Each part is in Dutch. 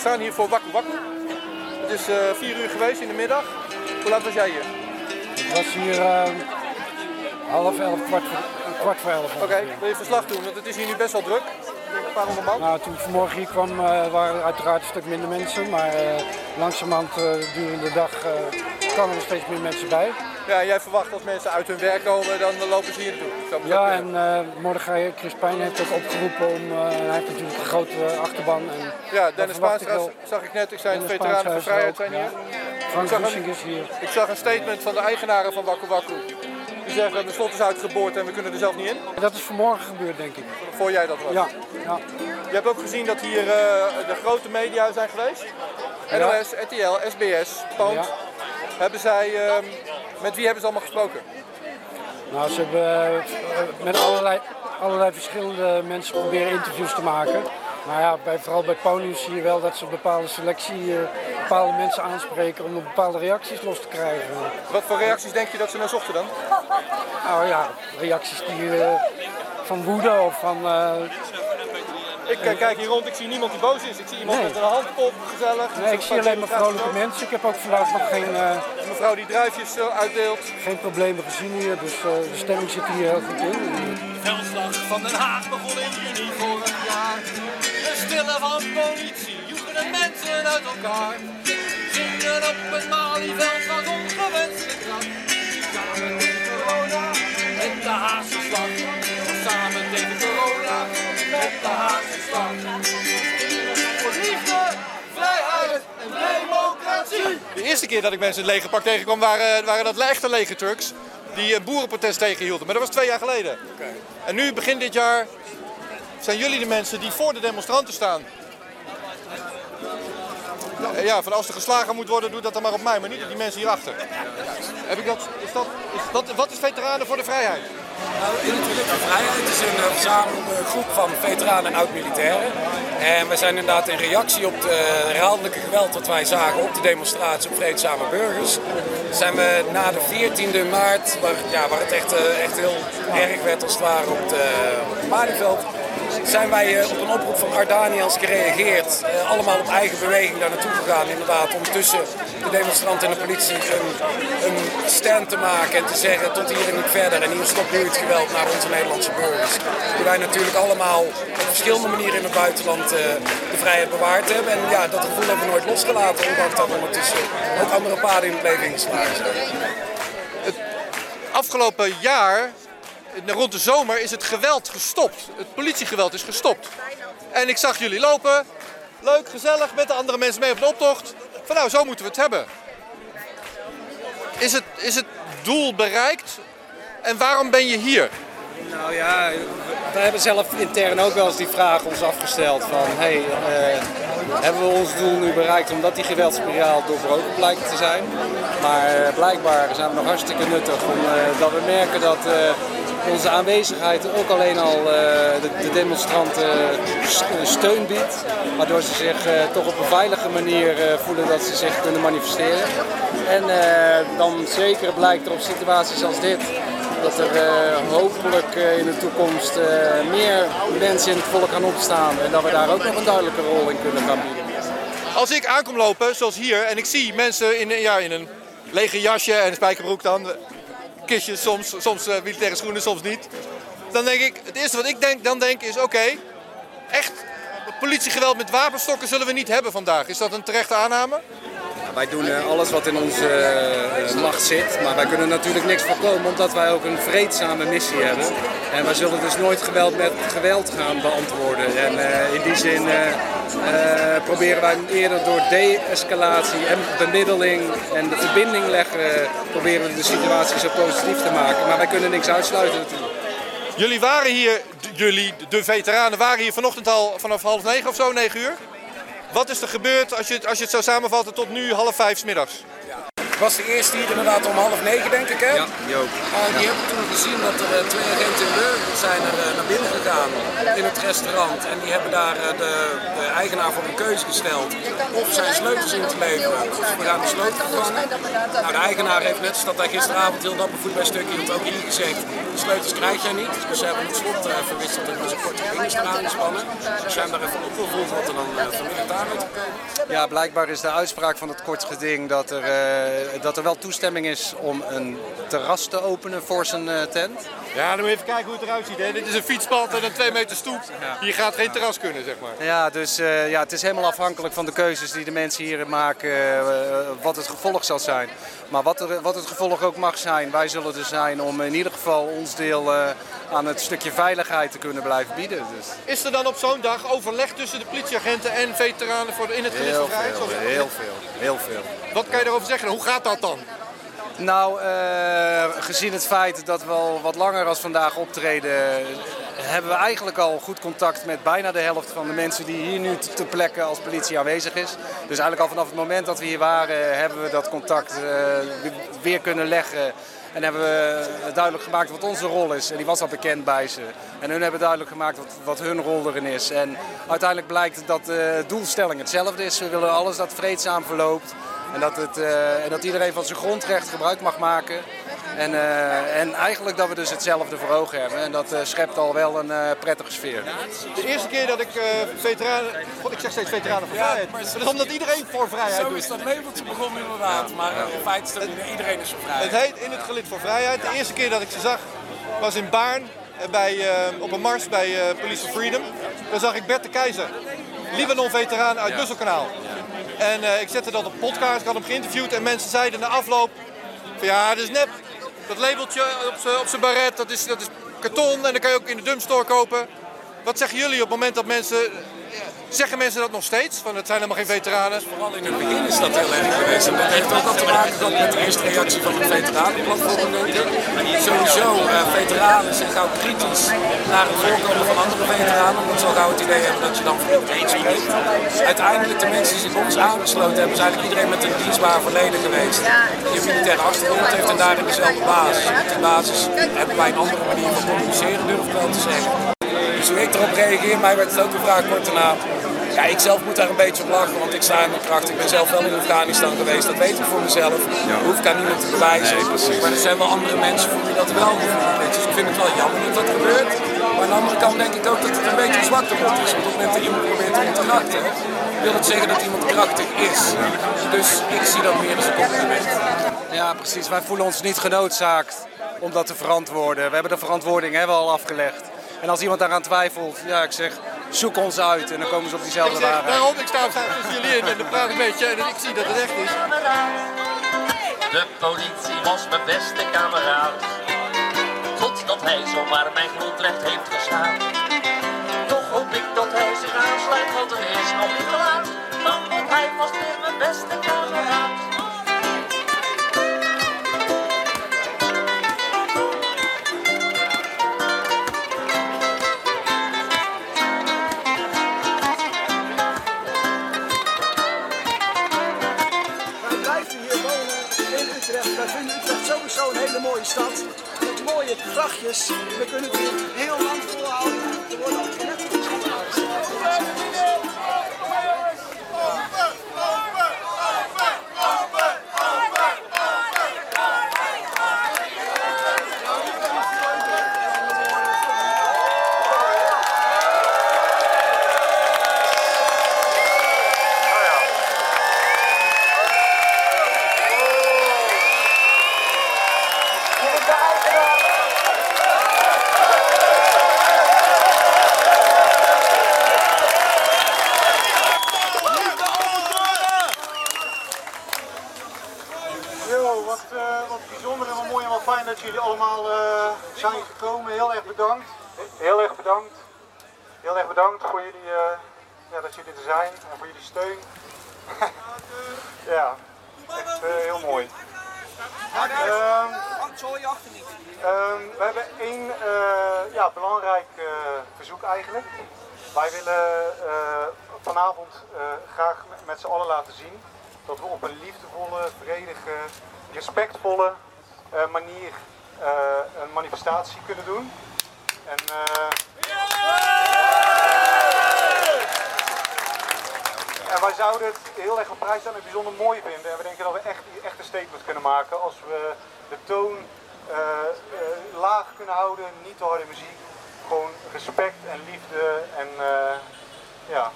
staan hier voor Waku Waku. Het is eh 4 uur geweest in de middag. Hoe laat was jij hier? Het was hier eh, half elf, kwart voor, eh, kwart voor elf. Oké, wil je verslag doen? Want het is hier nu best wel druk. Ik een paar honderd man. Nou, toen ik vanmorgen hier kwam eh, waren er uiteraard een stuk minder mensen. Maar eh langzamerhand eh durende de dag eh, kwamen er steeds meer mensen bij. Ja, jij verwacht als mensen uit hun werk komen, dan lopen ze hier naartoe. Ja, en eh Mordechai Chris Pijn heeft ook opgeroepen om... eh, hij heeft natuurlijk een grote eh, achterban. En Ja, Dennis Paanstra wel- zag ik net. Ik zei, Dennis veteranen van vrijheid zijn er hier. Frank Ik zag Bussing een- is hier. Ik zag een statement van de eigenaren van Waku Waku. Die zeggen, de slot is uitgeboord en we kunnen er zelf niet in. Dat is vanmorgen gebeurd, denk ik. Voor jij dat was. Ja, ja. Je hebt ook gezien dat hier de grote media zijn geweest. NOS, RTL, SBS, Poont. Ja. Hebben zij, ehm, met wie hebben ze allemaal gesproken? Nou, ze hebben eh, met allerlei, allerlei verschillende mensen proberen interviews te maken. Maar ja, bij, vooral bij Ponius zie je wel dat ze een bepaalde selectie, eh, bepaalde mensen aanspreken om bepaalde reacties los te krijgen. Wat voor reacties denk je dat ze naar zochten dan? Nou ja, reacties die eh, van woede of van... Ik kijk hier rond, ik zie niemand die boos is. Ik zie iemand Nee. met een handpop, gezellig. nee, ik zie alleen maar vrolijke mensen. Ik heb ook vandaag nog geen, eh, mevrouw die druifjes eh, uitdeelt. geen problemen gezien hier, dus eh, de stemming zit hier heel goed in. Veldslag van Den Haag begon in juni vorig jaar. De stille van politie joegen de mensen uit elkaar. Zingen op het Malieveld was ongewenst gedrag. Samen corona met de Haagse slag. Voor liefde, vrijheid en democratie. De eerste keer dat ik mensen in het legerpak tegenkwam waren, waren dat echte legertrucks. Die een boerenprotest tegenhielden. Maar dat was twee jaar geleden. En nu, begin dit jaar, zijn jullie de mensen die voor de demonstranten staan. Eh, Ja, van als er geslagen moet worden, doe dat dan maar op mij, maar niet op die mensen hierachter. Heb ik dat, is dat, is dat, wat is Veteranen voor de Vrijheid? Nou, Intuïtieve Vrijheid is een eh, verzamelde groep van veteranen en oud-militairen. En we zijn inderdaad in reactie op de herhaaldelijke geweld dat wij zagen op de demonstratie op vreedzame burgers. Zijn we na de 14e maart, waar, ja, waar het echt, eh, echt heel erg werd als het ware op, het Malieveld, zijn wij eh, op een oproep van Ardanians gereageerd. allemaal op eigen beweging daar naartoe gegaan inderdaad. Om tussen de demonstranten en de politie een, een stand te maken en te zeggen tot hier en niet verder. En hier stopt nu het geweld naar onze Nederlandse burgers. Die wij natuurlijk allemaal op verschillende manieren in het buitenland eh, de vrijheid bewaard hebben. En ja, dat gevoel hebben we nooit losgelaten. Ondanks dat ondertussen ook andere paden in het leven ingeslagen zijn. Afgelopen jaar, rond de zomer, is het geweld gestopt. Het politiegeweld is gestopt. En ik zag jullie lopen. Leuk, gezellig, met de andere mensen mee op de optocht. Nou, zo moeten we het hebben. Is het, is het doel bereikt? En waarom ben je hier? Nou ja, we hebben zelf intern ook wel eens die vraag ons afgesteld van hey, eh, hebben we ons doel nu bereikt omdat die geweldsspiraal doorbroken blijkt te zijn. Maar eh, blijkbaar zijn we nog hartstikke nuttig omdat dat we merken dat eh, onze aanwezigheid ook alleen al eh, de, de demonstranten s- steun biedt. Waardoor ze zich eh, toch op een veilige manier eh, voelen dat ze zich kunnen manifesteren. En eh, dan zeker blijkt er op situaties als dit dat er eh, hopelijk eh, in de toekomst eh, meer mensen in het volk gaan opstaan en dat we daar ook nog een duidelijke rol in kunnen gaan bieden. Als ik aankom lopen, zoals hier, en ik zie mensen in, ja, in een lege jasje en een spijkerbroek dan, soms, soms eh, militaire schoenen, soms niet. Dan denk ik, het eerste wat ik denk, dan denk is, oké, echt politiegeweld met wapenstokken zullen we niet hebben vandaag. Is dat een terechte aanname? Wij doen eh, alles wat in onze eh, macht zit, maar wij kunnen natuurlijk niks voorkomen omdat wij ook een vreedzame missie hebben. En wij zullen dus nooit geweld met geweld gaan beantwoorden. En in die zin proberen wij eerder door de-escalatie en bemiddeling en de verbinding leggen, proberen we de situatie zo positief te maken. Maar wij kunnen niks uitsluiten natuurlijk. Jullie waren hier, jullie, de veteranen, waren hier vanochtend al vanaf half negen of zo, negen uur. Wat is er gebeurd als je, het- als je het zou samenvatten tot nu half vijf 's middags? Was de eerste hier inderdaad om half negen, denk ik, hè? Ja, die ook. En die hebben toen gezien dat er eh, twee agenten in Burgers zijn er, eh, naar binnen gegaan in het restaurant. En die hebben daar eh, de, de eigenaar voor een keuze gesteld of zijn sleutels in te leveren of we gaan de sleutel vervangen. Nou, de eigenaar heeft net dat hij gisteravond heel dapper voetbalstukje hield ook hier gezegd, de sleutels krijg jij niet. Dus ze hebben het slot eh, verwisseld en dus een korte vingers eraan gespannen. Dus zijn daar even opgevolgd wat er dan eh, vanmiddag daar uit Ja, blijkbaar is de uitspraak van het kort geding dat er, eh, dat er wel toestemming is om een terras te openen voor zijn eh, tent. Ja, dan moet je even kijken hoe het eruit ziet. Hè. Dit is een fietspad en een 2 meter stoep. Hier gaat geen terras kunnen, zeg maar. Ja, dus eh, ja, het is helemaal afhankelijk van de keuzes die de mensen hier maken, eh, wat het gevolg zal zijn. Maar wat, er, wat het gevolg ook mag zijn, wij zullen er zijn om in ieder geval ons deel eh, aan het stukje veiligheid te kunnen blijven bieden. Dus Is er dan op zo'n dag overleg tussen de politieagenten en veteranen voor de, in het gelid heel veel, heel veel, heel veel. Wat kan je daarover zeggen? Hoe gaat dat dan? Nou, eh, gezien het feit dat we al wat langer als vandaag optreden, hebben we eigenlijk al goed contact met bijna de helft van de mensen die hier nu te plekke als politie aanwezig is. Dus eigenlijk al vanaf het moment dat we hier waren, hebben we dat contact eh, weer kunnen leggen. En hebben we duidelijk gemaakt wat onze rol is. En die was al bekend bij ze. En hun hebben duidelijk gemaakt wat, wat hun rol erin is. En uiteindelijk blijkt dat de doelstelling hetzelfde is. We willen alles dat vreedzaam verloopt. En dat, het, eh, en dat iedereen van zijn grondrecht gebruik mag maken. En, eh, en eigenlijk dat we dus hetzelfde voor ogen hebben. En dat eh, schept al wel een eh, prettige sfeer. De eerste keer dat ik eh, veteranen... God, ik zeg steeds veteranen voor vrijheid. maar Maar dat is omdat iedereen voor vrijheid Zo doet. is dat labeltje begonnen inderdaad, maar in feite is dat iedereen is voor Het vrij. heet In het Gelid voor Vrijheid. De eerste keer dat ik ze zag was in Baarn. Bij, eh, op een mars bij eh, Police for Freedom. Daar zag ik Bert de Keizer. Libanon-veteraan uit Musselkanaal. En eh, ik zette dat op podcast. Ik had hem geïnterviewd. En mensen zeiden na afloop... Van, ja, dat is nep. Dat labeltje op zijn- baret, dat is, dat is karton. En dat kan je ook in de dumpstore kopen. Wat zeggen jullie op het moment dat mensen... Zeggen mensen dat nog steeds? Van het zijn helemaal geen veteranen. Vooral in het begin is dat heel erg geweest. Dat heeft ook al te maken met de eerste reactie van het veteranenplatform. Sowieso, eh, veteranen zijn gauw kritisch naar het voorkomen van andere veteranen. Omdat ze al gauw het idee hebben dat je dan voor iedereen spreekt. Uiteindelijk, de mensen die zich ons aangesloten hebben, is eigenlijk iedereen met een dienstbaar verleden geweest. Die militaire achtergrond heeft en daarin dezelfde basis. Op die basis hebben wij een andere manier van communiceren, durf ik wel te zeggen. Dus hoe ik erop reageer, mij werd het ook gevraagd kort daarna. Ja, ik zelf moet daar een beetje op lachen, want ik sta in mijn kracht. Ik ben zelf wel in Afghanistan geweest, dat weet ik voor mezelf. Dat hoef ik aan niemand te bewijzen. maar er zijn wel andere mensen voor wie dat wel gebeurt. Dus ik vind het wel jammer dat dat gebeurt. Maar aan de andere kant denk ik ook dat het een beetje een zwakte is. Want op het moment dat iemand probeert te ontkrachten, wil het zeggen dat iemand krachtig is. Dus ik zie dat meer als een compliment. Ja, precies. Wij voelen ons niet genoodzaakt om dat te verantwoorden. We hebben de verantwoording hebben we al afgelegd. En als iemand daaraan twijfelt, ja, ik zeg, zoek ons uit en dan komen ze op Ik diezelfde zeg, waarheid. daarom, ik sta straks tussen jullie in en dan praat ik een beetje en ik zie dat het echt is. De politie was mijn beste kameraad. Totdat hij zomaar mijn grondrecht heeft gestaan. Toch hoop ik dat hij zich aansluit, want er is nog niet hele mooie stad. Met mooie grachtjes. We kunnen het hier heel lang volhouden. Er worden al Heel erg bedankt voor jullie, eh, ja, dat jullie er zijn en voor jullie steun. ja, eh, heel mooi. Ehm, ehm, we hebben één eh, ja, belangrijk verzoek eigenlijk. Wij willen vanavond graag met- z'n allen laten zien dat we op een liefdevolle, vredige, respectvolle manier een manifestatie kunnen doen. En, en wij zouden het heel erg op prijs staan en bijzonder mooi vinden. En we denken dat we echt, echt een statement kunnen maken als we de toon eh, eh, laag kunnen houden, niet te harde muziek. Gewoon respect en liefde en eh, ja,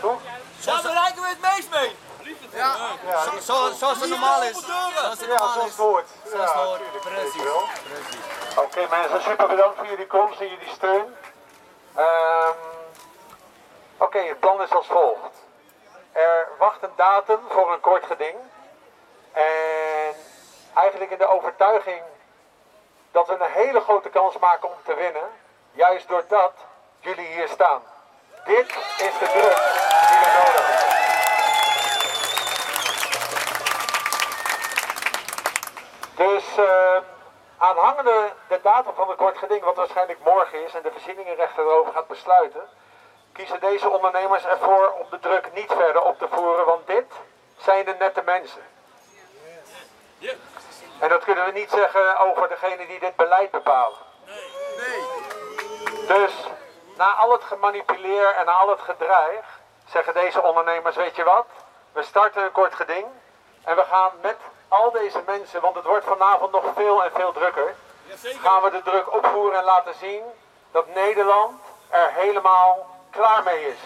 toch? Daar bereiken we het meest mee. Ja, ja Zo- zo- zoals het normaal is. Zoals het ja, normaal zoals is. het hoort. Zoals het Ja, hoort, precies. wel. Oké mensen, super bedankt voor jullie komst en jullie steun. Ehm, Oké, het plan is als volgt. Er wacht een datum voor een kort geding. En eigenlijk in de overtuiging dat we een hele grote kans maken om te winnen. Juist doordat jullie hier staan. Dit is de druk die we nodig hebben. Dus eh, aanhangende de datum van het kort geding, wat waarschijnlijk morgen is en de voorzieningenrechter erover gaat besluiten, kiezen deze ondernemers ervoor om de druk niet verder op te voeren, want dit zijn de nette mensen. En dat kunnen we niet zeggen over degene die dit beleid bepalen. Dus na al het gemanipuleer en na al het gedreig, zeggen deze ondernemers, weet je wat, we starten een kort geding en we gaan met al deze mensen, want het wordt vanavond nog veel en veel drukker, gaan we de druk opvoeren en laten zien dat Nederland er helemaal klaar mee is.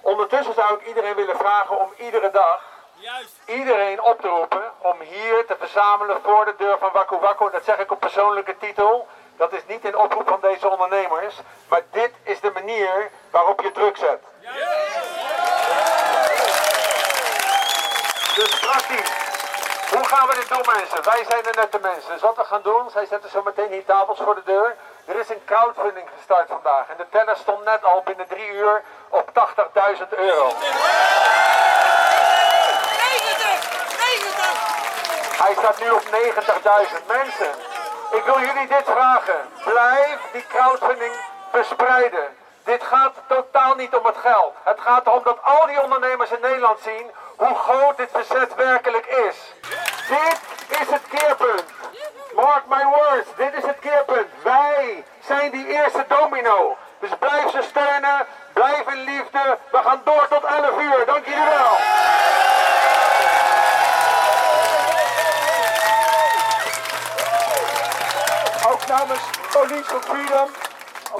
Ondertussen zou ik iedereen willen vragen om iedere dag iedereen op te roepen om hier te verzamelen voor de deur van Waku Waku. Dat zeg ik op persoonlijke titel. Dat is niet in oproep van deze ondernemers. Maar dit is de manier waarop je druk zet. Dus praktisch. Hoe gaan we dit doen mensen? Wij zijn de nette mensen. Dus wat we gaan doen, zij zetten zo meteen hier tafels voor de deur. Er is een crowdfunding gestart vandaag. En de teller stond net al binnen drie uur op 80.000 euro. 90! 90! Hij staat nu op 90.000 mensen. Ik wil jullie dit vragen. Blijf die crowdfunding verspreiden. Dit gaat totaal niet om het geld. Het gaat erom dat al die ondernemers in Nederland zien hoe groot dit verzet werkelijk is. Dit is het keerpunt. Mark my words, dit is het keerpunt. Wij zijn die eerste domino. Dus blijf ze steunen, blijf in liefde. We gaan door tot 11 uur. Dank jullie wel. Ook namens Police Freedom,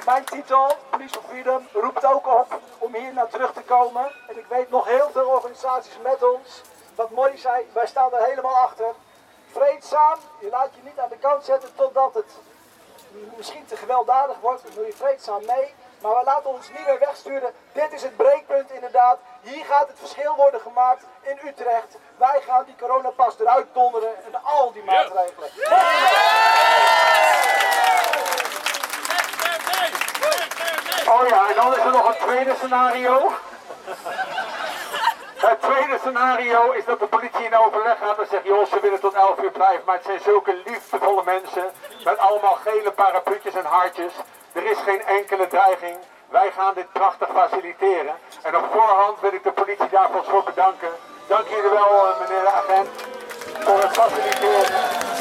mijn titel, Police for Freedom, roept ook op om hier naar terug te komen. En ik weet nog heel veel organisaties met ons. Wat Morrie zei, wij staan er helemaal achter. Vreedzaam, je laat je niet aan de kant zetten totdat het misschien te gewelddadig wordt. Dan doe je vreedzaam mee. Maar we laten ons niet meer wegsturen. Dit is het breekpunt inderdaad. Hier gaat het verschil worden gemaakt in Utrecht. Wij gaan die coronapas eruit donderen en al die maatregelen. Oh ja, en dan is er nog een tweede scenario. Het tweede scenario is dat de politie in overleg gaat en zegt, joh, ze willen tot 11 uur blijven, maar het zijn zulke liefdevolle mensen met allemaal gele parapluutjes en hartjes. Er is geen enkele dreiging. Wij gaan dit prachtig faciliteren. En op voorhand wil ik de politie daarvoor voor bedanken. Dank jullie wel, eh, meneer de agent, voor het faciliteren.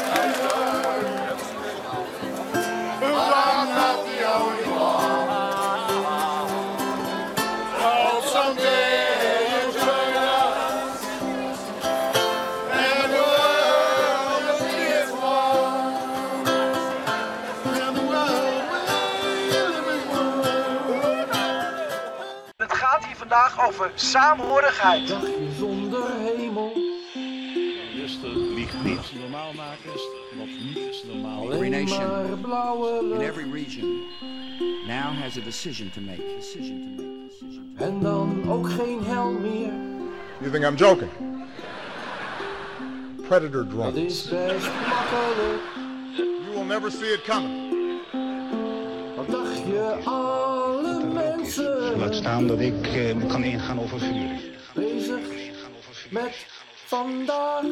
Vandaag over samenhorigheid. zonder hemel. Rustig, niet. normaal maken is wat niet normaal Every nation in lucht. every region now has a decision to make. Decision to make. Decision to En dan ook geen hel meer. You think I'm joking? Predator Dat drones. is best makkelijk. You will never see it coming. Wat dacht je alle mensen Laat staan dat ik eh, kan ingaan over vuur. bezig met vandaag?